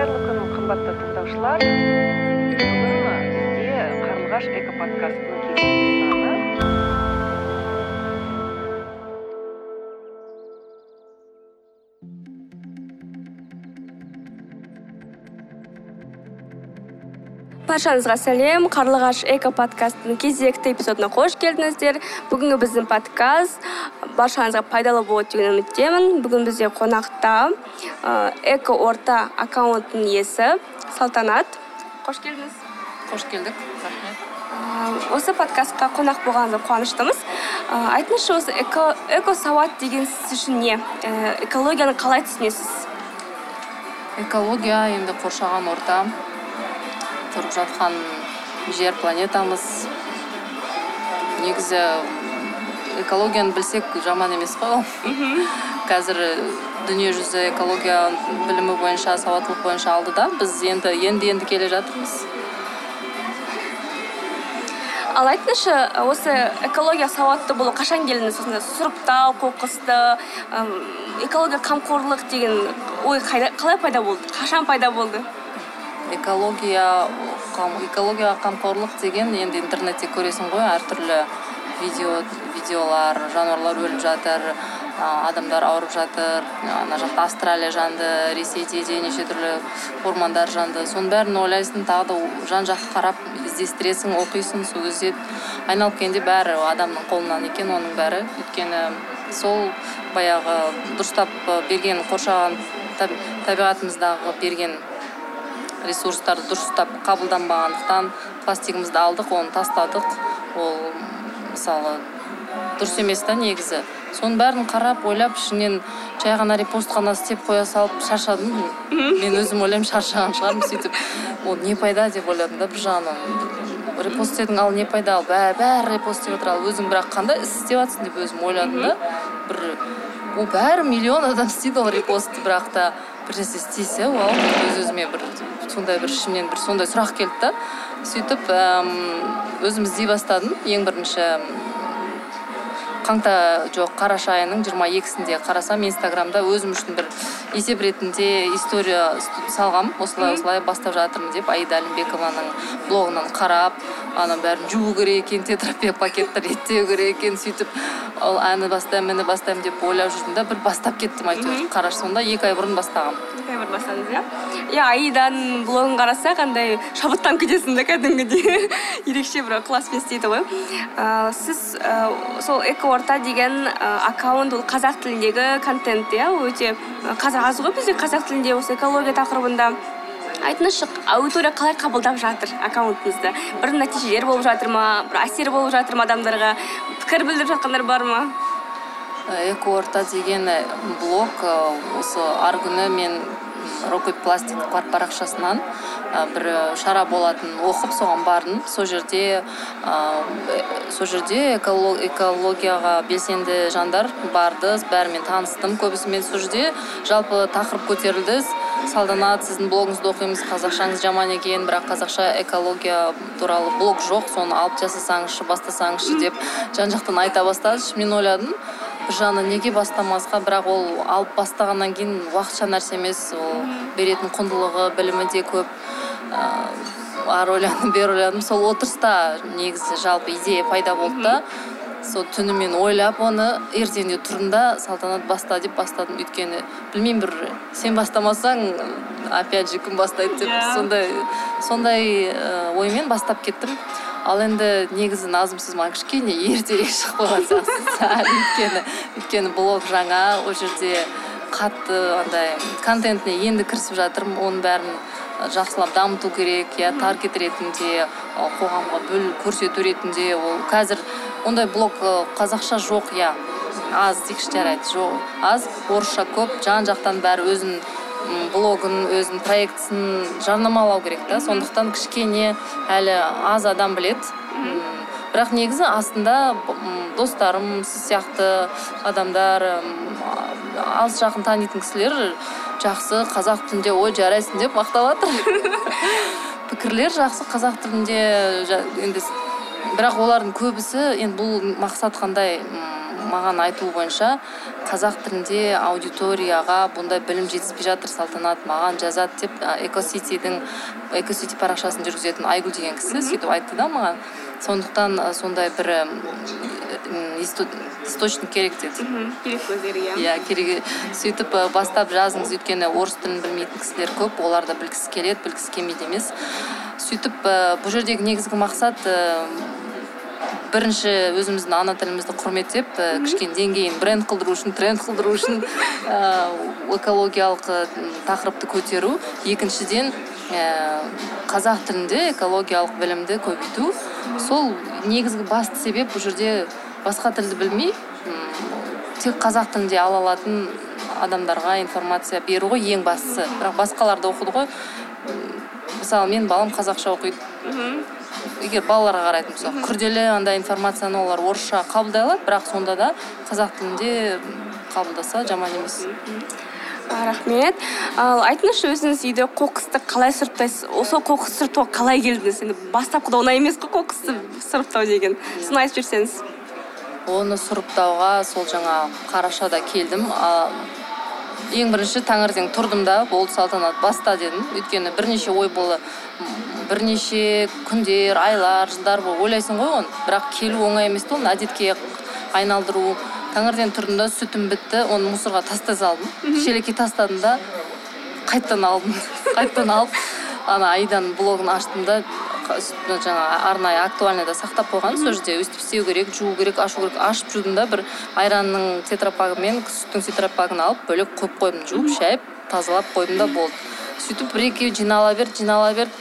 қайырлы күн қымбатты тыңдаушылар. Бүгін бізде қарлығаш экоподкастының кезекті баршаңызға сәлем. Қарлығаш эко подкастының кезекті эпизодына қош келдіңіздер. Бүгінгі біздің подкаст баршаңызға пайдалы болады деген үміттемін бүгін бізде қонақта ә, эко орта аккаунтының иесі салтанат. Қош келдіңіз. Қош келдік. Рахмет. Осы подкастқа қонақ болғаныңызға қуаныштымыз. Ә, айтыңызшы осы эко, эко сауат деген сіз үшін не? Ә, экологияны қалай түсінесіз? Экология енді қоршаған орта тұрып жатқан жер планетамыз. Негізі экологияны білсек жаман емес қой ол. Қазір дүниежүзі экология білімі бойынша сауаттылық бойынша алдыда біз енді енді енді келе жатырмыз. Ал айтыңызшы осы экология сауатты болу қашан келдіңіз осындай сұрыптау қоқысты экология қамқорлық деген ой қайда- қалай пайда болды? Қашан пайда болды? Экология қам- экологияға қамқорлық деген енді интернетте көресің ғой әртүрлі видео видеолар жануарлар өліп жатыр адамдар ауырып жатыр ана жақта австралия жанды ресейде де неше түрлі ормандар жанды. Соның бәрін ойлайсың тағы да жан жаққа қарап іздестіресің оқисың сол кезде айналып келгенде бәрі адамның қолынан екен оның бәрі. Өйткені сол баяғы дұрыстап берген қоршаған таб- табиғатымыздағы берген ресурстарды дұрыстап қабылданбағандықтан пластигімізді алдық оны тастадық. Ол мысалы дұрыс емес та негізі. Соның бәрін қарап ойлап ішінен жай ғана репост қана істеп қоя салып шаршадым. Мен өзім ойлаймын шаршаған шығармын сөйтіп. Ол не пайда деп ойладым да бір жағынан. Репост істедің ал не пайда? Ал бәрі репост істеп жатыр ал өзің бірақ қандай іс істеп жатрсың деп өзім ойладым да. Бір ол бәрі миллион адам істейді ол репостты бірақ та бір нәрсе істесе вау өз өзіме бір сондай бір ішімнен бір сондай сұрақ келді да. Сөйтіп өзім іздей бастадым ең бірінші қаңта жоқ қараша айының жиырма екісінде қарасам инстаграмда өзім үшін бір есеп ретінде история салғам. Осылай осылай бастап жатырмын деп аида алимбекованың блогынан қарап ана бәрін жуу керек екен тетрапек пакетті реттеу керек екен сөйтіп ол әні бастаймын міне бастаймын деп ойлап жүрдім да бір бастап кеттім әйтеуір. Қарашы сонда екі ай бұрын бастағанмын екі ай бұрын бастадыңыз иә? Иә аиданың блогын қарасақ андай шабыттанып кетесің да кәдімгідей. Ерекше бір ықыласпен істейді ғой. Сіз сол эко орта деген ә, аккаунт ол қазақ тіліндегі контент иә? Өте ә, қазір аз ғой бізде қазақ тілінде осы экология тақырыбында. Айтыңызшы аудитория қалай қабылдап жатыр аккаунтыңызды? Бір нәтижелер болып жатыр ма бір әсер болып жатыр ма адамдарға? Пікір білдіріп жатқандар бар ма? Эко орта деген э, блог э, осы арғы күні мен рокет пластик пар- парақшасынан э, бір шара болатынын оқып соған бардым. Сол жерде э, сол жерде эколо- экологияға белсенді жандар барды бәрімен таныстым көбісімен. Сол жерде жалпы тақырып көтерілді. Салтанат сіздің блогыңызды оқимыз қазақшаңыз жаман екен бірақ қазақша экология туралы блог жоқ. Соны алып жасасаңызшы бастасаңызшы деп жан жақтан айта бастады мен ойладым жағынан неге бастамасқа? Бірақ ол алып бастағаннан кейін уақытша нәрсе емес. Ол беретін құндылығы білімі де көп. Ыыы ары ойландым бері ойладым сол отырыста негізі жалпы идея пайда болды да. Сол түнімен ойлап оны ертеңінде тұрдым да салтанат баста деп бастадым. Өйткені білмеймін бір сен бастамасаң опять же кім бастайды деп. Иә. сондай сондай оймен бастап кеттім. Ал енді негізі назым сіз маған кішкене ертерек шығып қойған сияқтысыз. Өйткені өйткені блог жаңа ол жерде қатты андай контентіне енді кірісіп жатырмын. Оның бәрін жақсылап дамыту керек иә таргет ретінде қоғамға бөл көрсету ретінде ол қазір ондай блог қазақша жоқ иә. Аз дейікші жарайды жоқ. Аз орысша көп. Жан жақтан бәрі өзінің блогын өзінің проектісін жарнамалау керек та. Сондықтан кішкене әлі аз адам біледі. М, бірақ негізі астында достарым сіз сияқты адамдар алыс жақын танитын кісілер жақсы қазақ тілінде ой жарайсың деп мақтап жатыр пікірлер жақсы қазақ тілінде енді бірақ олардың көбісі енді бұл мақсат қандай? Маған айтуы бойынша қазақ тілінде аудиторияға бұндай білім жетіспей жатыр салтанат маған жазады деп экоситидің экосити парақшасын жүргізетін айгүл деген кісі сөйтіп айтты да маған. Сондықтан сондай бір источник керек деді. Керек көздері иә. Иә керек. Сөйтіп бастап жазыңыз өйткені орыс тілін білмейтін кісілер көп олар да білгісі келеді білгісі келмейді емес. Сөйтіп бұл жердегі негізгі мақсат бірінші өзіміздің ана тілімізді құрметтеп ы, кішкене деңгейін бренд қылдыру үшін тренд қылдыру үшін ы, экологиялық ы, тақырыпты көтеру. Екіншіден ы, қазақ тілінде экологиялық білімді көбейту. Сол негізгі басты себеп бұл жерде басқа тілді білмей тек қазақ тілінде ала алатын адамдарға информация беру ғой ең бастысы. Бірақ басқалар да оқыды ғой. Мысалы менің балам қазақша оқиды. Мхм. Егер балаларға қарайтын болсақ күрделі андай информацияны олар орысша қабылдай алады бірақ сонда да қазақ тілінде қабылдаса жаман емес. Рахмет. Ал айтыңызшы өзіңіз үйде қоқысты қалай сұрыптайсыз? Осы қоқыс сұрыптауға қалай келдіңіз енді бастапқыда оңай емес қой қоқысты сұрыптау деген. Соны айтып жіберсеңіз. Оны сұрыптауға сол жаңа қарашада келдім. А, ең бірінші таңертең тұрдым да болды салтанат баста дедім. Өйткені бірнеше ой болды. Бірнеше күндер айлар жылдар бойы ойлайсың ғой оны. Бірақ келу оңай емес та оны әдетке айналдыру. Таңертең тұрдым да сүтім бітті оны мусорға тастай салдым шелекке тастадым да қайтадан алдым. Қайтадан алып ана аиданың блогын аштым да жаңағы арнайы актуальныйда сақтап қойған. Сол жерде өстіп істеу керек жуу керек ашу керек ашып жудым да бір айранның тетрапагы мен сүттің тетрапагын алып бөлек қойып қойдым. Жуып шайып тазалап қойдым да болды. Сөйтіп бір екеуі жинала берді жинала берді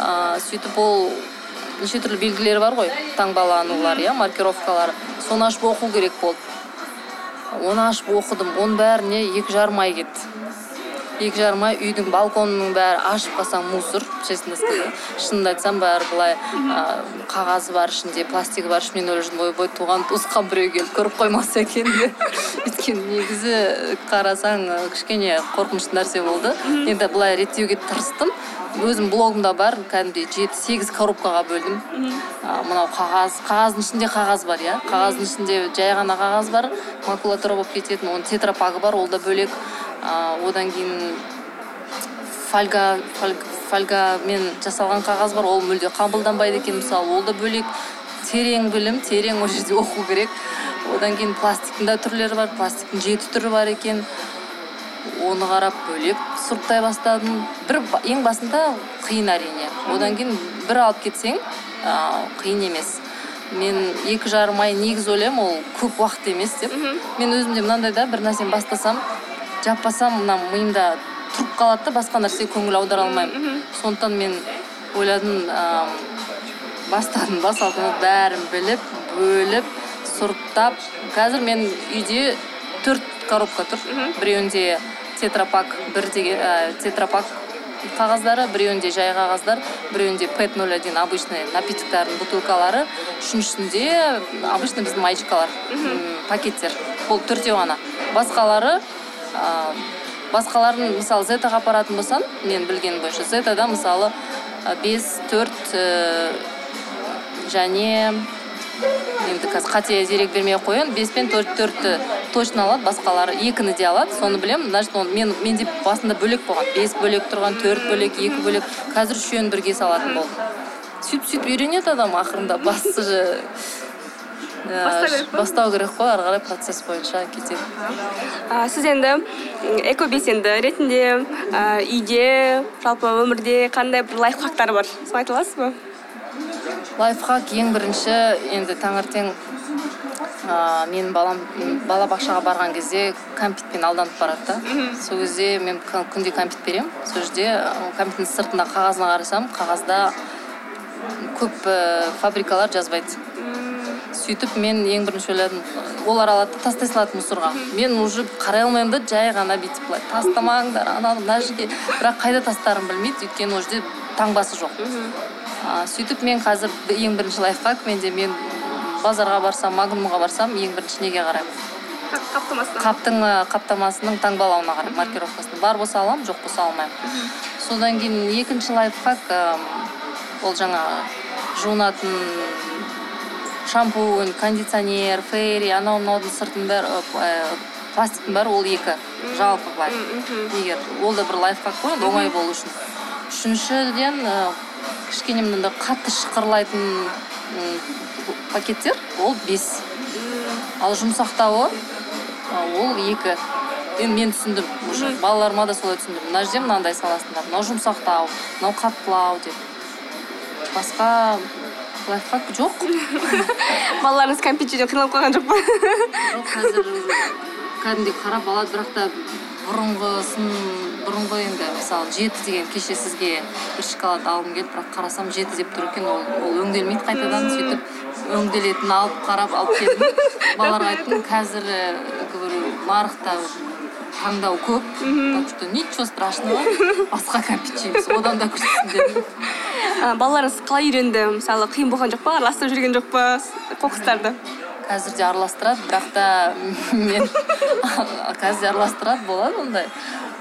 ыыы сөйтіп ол неше түрлі белгілері бар ғой таңбаланулар иә маркировкалары соны ашып оқу керек болды оны ашып оқыдым оның бәріне екі жарым ай кетті. Екі жарым ай үйдің балконының бәрі ашып қалсаң мусор честно сказать шынымды айтсам бәрі былай ы, қағазы бар ішінде пластигі бар ішінде мен ойлап ойбой туған туысқан біреу келіп көріп қоймаса екен деп өйткені негізі қарасаң кішкене қорқынышты нәрсе болды. Енді былай реттеуге тырыстым. Өзім блогымда бар кәдімгідей жеті сегіз коробкаға бөлдім. А, мынау қағаз қағаздың ішінде қағаз бар иә? Қағаздың ішінде жай ғана қағаз бар макулатура болып кететін оның тетрапагы бар ол да бөлек. А, одан кейін фольга фольг- фольгамен жасалған қағаз бар ол мүлде қабылданбайды екен мысалы ол да бөлек. Терең білім терең ол жерде оқу керек. Одан кейін пластиктың да түрлері бар пластиктің жеті түрі бар екен. Оны қарап бөлек сұрыптай бастадым. Бір ең басында қиын әрине. Одан кейін бір алып кетсең қиын емес. Мен екі жарым ай негізі ойлаймын ол көп уақыт емес деп. Мен өзімде мынандай да бір нәрсені бастасам жаппасам мына миымда тұрып қалады да басқа нәрсеге көңіл аудара алмаймын. Сондықтан мен ойладым ы, бастадым ба салтанат бәрін біліп бөліп сұрыптап. Қазір мен үйде төрт коробка тұр. Біреуінде тетрапак бір деген ә, тетрапак қағаздары біреуінде жай қағаздар біреуінде пэт ноль один обычный напитоктардың бутылкалары. Үшіншісінде обычный біздің маечкалар пакеттер. Бұл төртеу ғана басқалары ә, басқаларын мысалы зетаға апаратын болсам мен білгенім бойынша зетада мысалы бес төрт ы, және енді қазір қате дерек бермей ақ қояйын бес пен төрт төртті. Точно алады басқалары екіні де алады. Соны білемін. Значит оны мен менде басында бөлек болған. Бес бөлек тұрған төрт бөлек екі бөлек. Қазір үшеуін бірге салатын болдым. Сөйтіп сөйтіп үйренеді адам ақырында. Бастысы же ә, Бастау керек қой. Ары қарай процесс бойынша кетеді. А, сіз енді экобелсенді ретінде а, үйде жалпы өмірде қандай бір лайфхактар бар? Соны айта аласыз ба? Лайфхак ең бірінші енді таңертең ә, менің балам балабақшаға барған кезде кәмпитпен алданып барады да. Сол кезде мен күнде кәмпит беремін. Сол жерде кәмпиттің сыртында қағазына қарасам қағазда көп ә, фабрикалар жазбайды. Сөйтіп мен ең бірінші ойладым олар алады да тастай салады мусорға. Мен уже қарай алмаймын да жай ғана бүйтіп былай. Тастамаңдар ананы мына жерге. Бірақ қайда тастарымды білмейді өйткені ол жерде таңбасы жоқ. А, сөйтіп мен қазір ең бірінші лайфхак менде мен базарға барсам магнумға барсам ең бірінші неге қараймын? Қаптамасына. Қаптың қаптамасының таңбалауына қараймын маркировкасына. Бар болса аламын жоқ болса алмаймын. Содан кейін екінші лайфхак ол жаңағы жуынатын шампунь кондиционер фейри анау мынаудың сыртының бәрі ә, пластиктің бәрі ол екі. Жалпы былай. Егер ол да бір лайфхак қой енді оңай болу үшін. Үшіншіден кішкене мынандай қатты шықырлайтын пакеттер ол бес. Ал жұмсақтауы ол екі. Енді мен түсіндім уже балаларыма да солай түсіндірдім мына жерде мынандай саласыңдар. Мынау жұмсақтау мынау қаттылау деп. Басқа лайфхак жоқ. Балаларыңыз кәмпит жеуден қиналып қалған жоқ па? Жоқ қазір кәдімгідей қарап алады бірақ та бұрынғысын бұрынғы енді мысалы жеті деген кеше сізге бір шоколад алғым келді бірақ қарасам жеті деп тұр екен. Ол ол өңделмейді қайтадан сөйтіп өңделетінін алып қарап алып келдім. Балаларға айттым қазір говорю нарықта таңдау көп так что ничего страшного басқа кәмпит жейміз. Одан да күштісін дедім. Балаларыңыз қалай үйренді? Мысалы қиын болған жоқ па? Араластырып жүрген жоқ па? Қоқыстарды? Қазір де араластырады бірақ та мен қазір де араластырады болады ондай.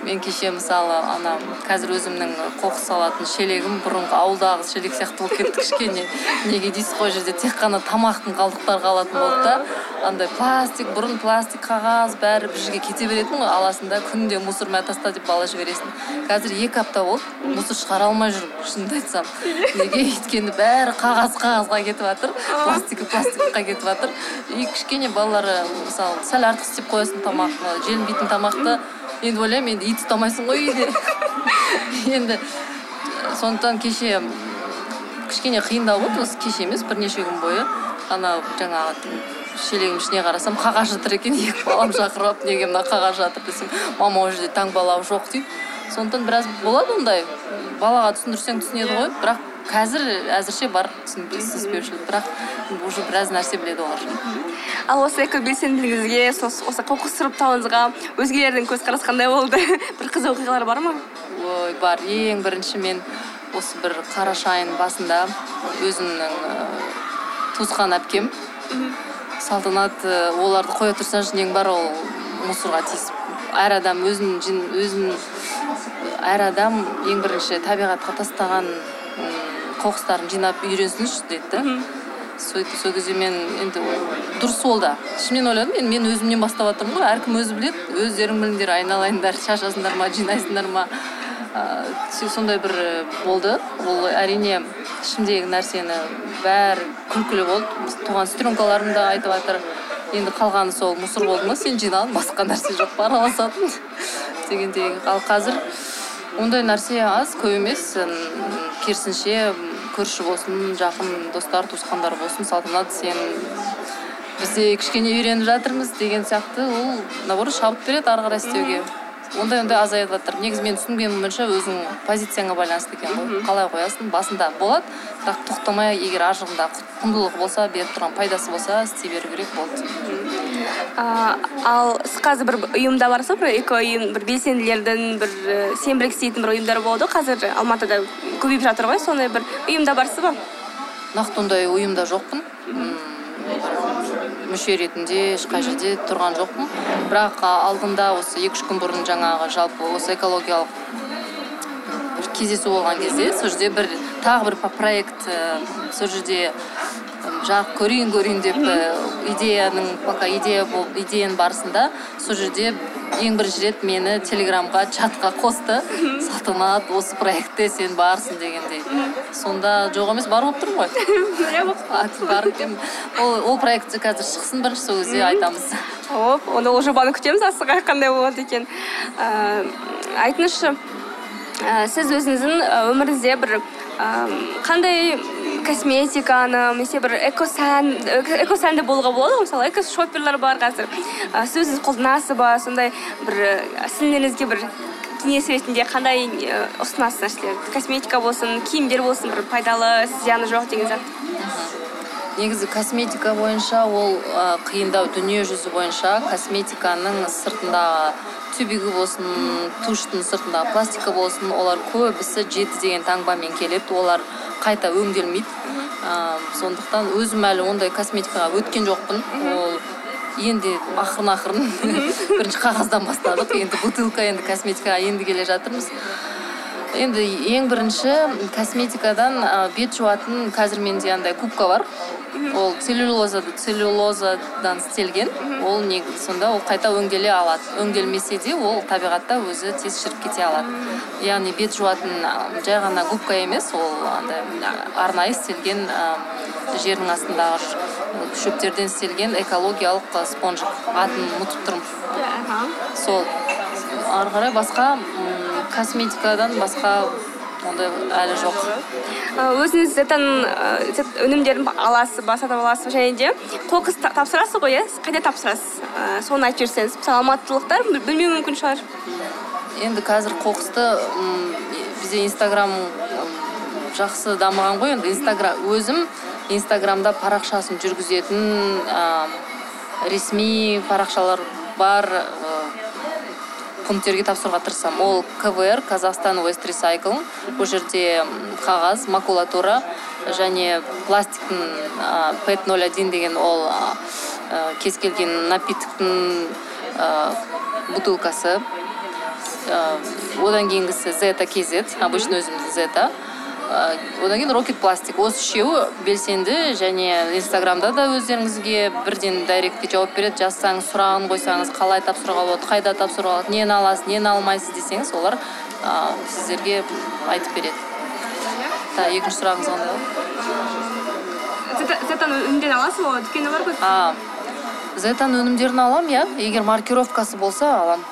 Мен кеше мысалы ана қазір өзімнің қоқыс салатын шелегім бұрынғы ауылдағы шелек сияқты болып кетті кішкене. Неге дейсіз ғой жерде тек қана тамақтың қалдықтары қалатын болды да андай пластик бұрын пластик қағаз бәрі бір жерге кете беретін ғой. Аласың да күнде мусормен таста деп бала жібересің. Қазір екі апта болды мусор шығара алмай жүрмін шынымды айтсам. Неге? Өйткені бәрі қағаз қағазға кетіп жатыр пластик пластикқа кетіп жатыр и кішкене балалар мысалы сәл артық істеп қоясың тамақ желінбейтін тамақты. Енді ойлаймын енді ит ұстамайсың ғой. Үйде енді сондықтан кеше кішкене қиындау болды. Осы кеше емес бірнеше күн бойы анау жаңағы шелегімнің ішіне қарасам қағаз жатыр екен. Екі балам шақырып алып неге мына қағаз жатыр десем мама ол жерде таңбалау жоқ дейді сондықтан біраз болады ондай. Балаға түсіндірсең түсінеді ғой. Бірақ қазір әзірше бар түсініспеушілік бірақ уже біраз нәрсе біледі олар. Ал осы экобелсенділігіңізге осы қоқыс сұрыптауыңызға өзгелердің көзқарасы қандай болды? бір қызық оқиғалар бар ма? Ой бар. Ең бірінші мен осы бір қараша айының басында өзімнің ы, туысқан әпкем салтанат ы, оларды қоя тұрсаңшы нең бар ол мусорға тиісіп. Әр адам өзін өзін әр адам ең бірінші табиғатқа тастаған қоқыстарын жинап үйренсінші деді да. Сөйтіп сол кезде мен енді дұрыс ол да ішімнен ойладым енді мен өзімнен бастап жатырмын ғой. Әркім өзі біледі. Өздерің біліңдер айналайындар шашасыңдар ма жинайсыңдар ма. Ыыы сондай бір і, болды. Ол әрине ішімдегі нәрсені бәрі күлкілі болды. Туған сестренкаларым да айтып жатыр. Енді қалғаны сол мусор болды ма сен жинаған басқа нәрсе жоқ па араласатын? Дегендей. Ал қазір ондай нәрсе аз көп емес. Керісінше көрші болсын жақын достар туысқандар болсын салтанат сен біз де кішкене үйреніп жатырмыз деген сияқты. Ол наоборот шабыт береді ары қарай істеуге. Ондай ондай азайып жатыр. Негізі мен түсінгенім бойынша өзіңнің позицияңа байланысты екен ғой. Қалай қоясың? Басында болады бірақ тоқтамай егер ар жағында құндылығы болса беріп тұрған пайдасы болса істей беру керек болды. Ал сіз қазір бір ұйымда барсыз ба? Бір эко ұйым бір белсенділердің бір сенбілік істейтін бір ұйымдар болады ғой қазір алматыда көбейіп жатыр ғой. Сондай бір ұйымда барсыз ба? Нақты ондай ұйымда жоқпын. Мүше ретінде ешқай жерде тұрған жоқпын. Бірақ алдында осы екі үш күн бұрын жаңағы жалпы осы экологиялық бір кездесу болған кезде сол жерде бір тағы бір проект сол жерде жарық көрейін көрейін деп э, идеяның пока идея болып идеяның барысында сол жерде ең бірінші рет мені телеграмға чатқа қосты. Салтанат осы проектте сен барсың дегендей. Сонда жоқ емес бар болып тұрмын ғой. Бар ол ол проект қазір шықсын бірінші сол кезде айтамыз. Оп онда ол жобаны күтеміз асыға қандай болады екен. Ә, айтыңызшы ә, сіз өзіңіздің өміріңізде бір қандай косметиканы немесе бір экосән экосәнді болуға болады ғой мысалы экошопперлар бар қазір. Ә, сіз өзіңіз қолданасыз ба сондай бір ә, сіңлілеріңізге бір кеңес ретінде қандай ә, ұсынасыз нәрселерді косметика болсын киімдер болсын бір пайдалы зияны жоқ деген зат. Негізі косметика бойынша ол ы, қиындау дүние жүзі бойынша косметиканың сыртындағы тюбигі болсын туштың сыртындағы пластика болсын олар көбісі жеті деген таңбамен келеді. Олар қайта өңделмейді. Ы, сондықтан өзім әлі ондай косметикаға өткен жоқпын. Ол енді ақырын ақырын бірінші қағаздан бастадық. Енді бутылка енді косметикаға енді келе жатырмыз. Енді ең бірінші косметикадан ы, бет жуатын қазір менде андай губка бар. Ол целлюлоза целлюлозадан істелген. Ол негізі сонда ол қайта өңделе алады. Өңделмесе де ол табиғатта өзі тез шіріп кете алады. Яғни бет жуатын жай ғана губка емес ол андай арнайы істелген ы, жердің астындағы шөптерден істелген экологиялық ы, спонжик атын ұмытып тұрмын. Сол. Ары қарай басқа косметикадан басқа ондай әлі жоқ. Ы, өзіңіз зетан зет өнімдерін аласыз ба сатып аласыз ба және де қоқыс та- тапсырасыз ғой иә? Қайда тапсырасыз? Ы, соны айтып жіберсеңіз мысалы алматылықтар біл- білмеуі мүмкін шығар. Енді қазір қоқысты бізде инстаграм жақсы дамыған ғой енді. Инстаграм өзім инстаграмда парақшасын жүргізетін а, ресми парақшалар бар. Пункттерге тапсыруға тырысамын. Ол квр казахстан уэст ресайкл ол жерде қағаз макулатура және пластиктің а, пэт ноль один деген ол а, кез келген напитоктың а, бутылкасы. Э, одан кейінгісі зета kz обычно өзіміздің зета Э, одан кейін рокет пластик осы үшеуі белсенді және инстаграмда да өздеріңізге бірден дайректке жауап береді. Жазсаңыз сұрағын қойсаңыз қалай тапсыруға болады қайда тапсыруға болады нені аласыз нені алмайсыз десеңіз олар а, сіздерге айтып береді. Так екінші сұрағыңыз қандай болды? Зета- зетан өнімдерін аласыз ба? Дүкені бар ғой. А зетан өнімдерін аламын иә. Егер маркировкасы болса аламын.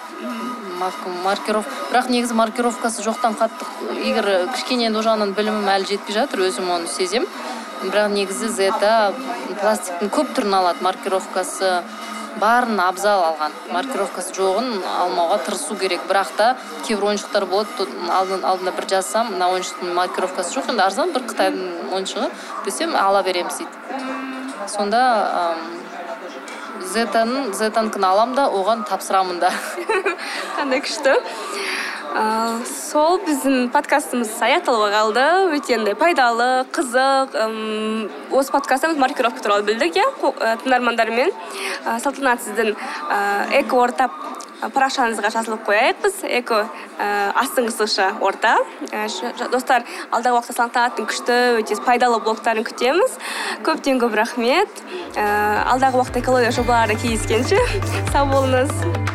Марк- маркиров бірақ негізі маркировкасы жоқтан қатты егер кішкене енді ол жағынан білімім әлі жетпей жатыр өзім оны сезем. Бірақ негізі зета пластиктің көп түрін алады маркировкасы. Барын абзал алған. Маркировкасы жоғын алмауға тырысу керек. Бірақ та кейбір ойыншықтар болады алдын- алдында бір жазсам мына ойыншықтың маркировкасы жоқ енді арзан бір қытайдың ойыншығы десем ала береміз дейді. Сонда зетаның зетанкіні аламын да оған тапсырамын да. қандай күшті. Ы, сол біздің подкастымыз аяқталуға қалды өте андай пайдалы қызық осы подкастта біз маркировка туралы білдік иә ы, тыңдармандармен. Ы, салтанат сіздің ы, эко орта парақшаңызға жазылып қояйық біз эко ы, астыңғы сызықша орта ж- достар алдағы уақытта салтанаттың күшті өте пайдалы блогтарын күтеміз. Көптен көп рахмет. Ы, алдағы уақытта экология жобаларда кездескенше. Сау болыңыз.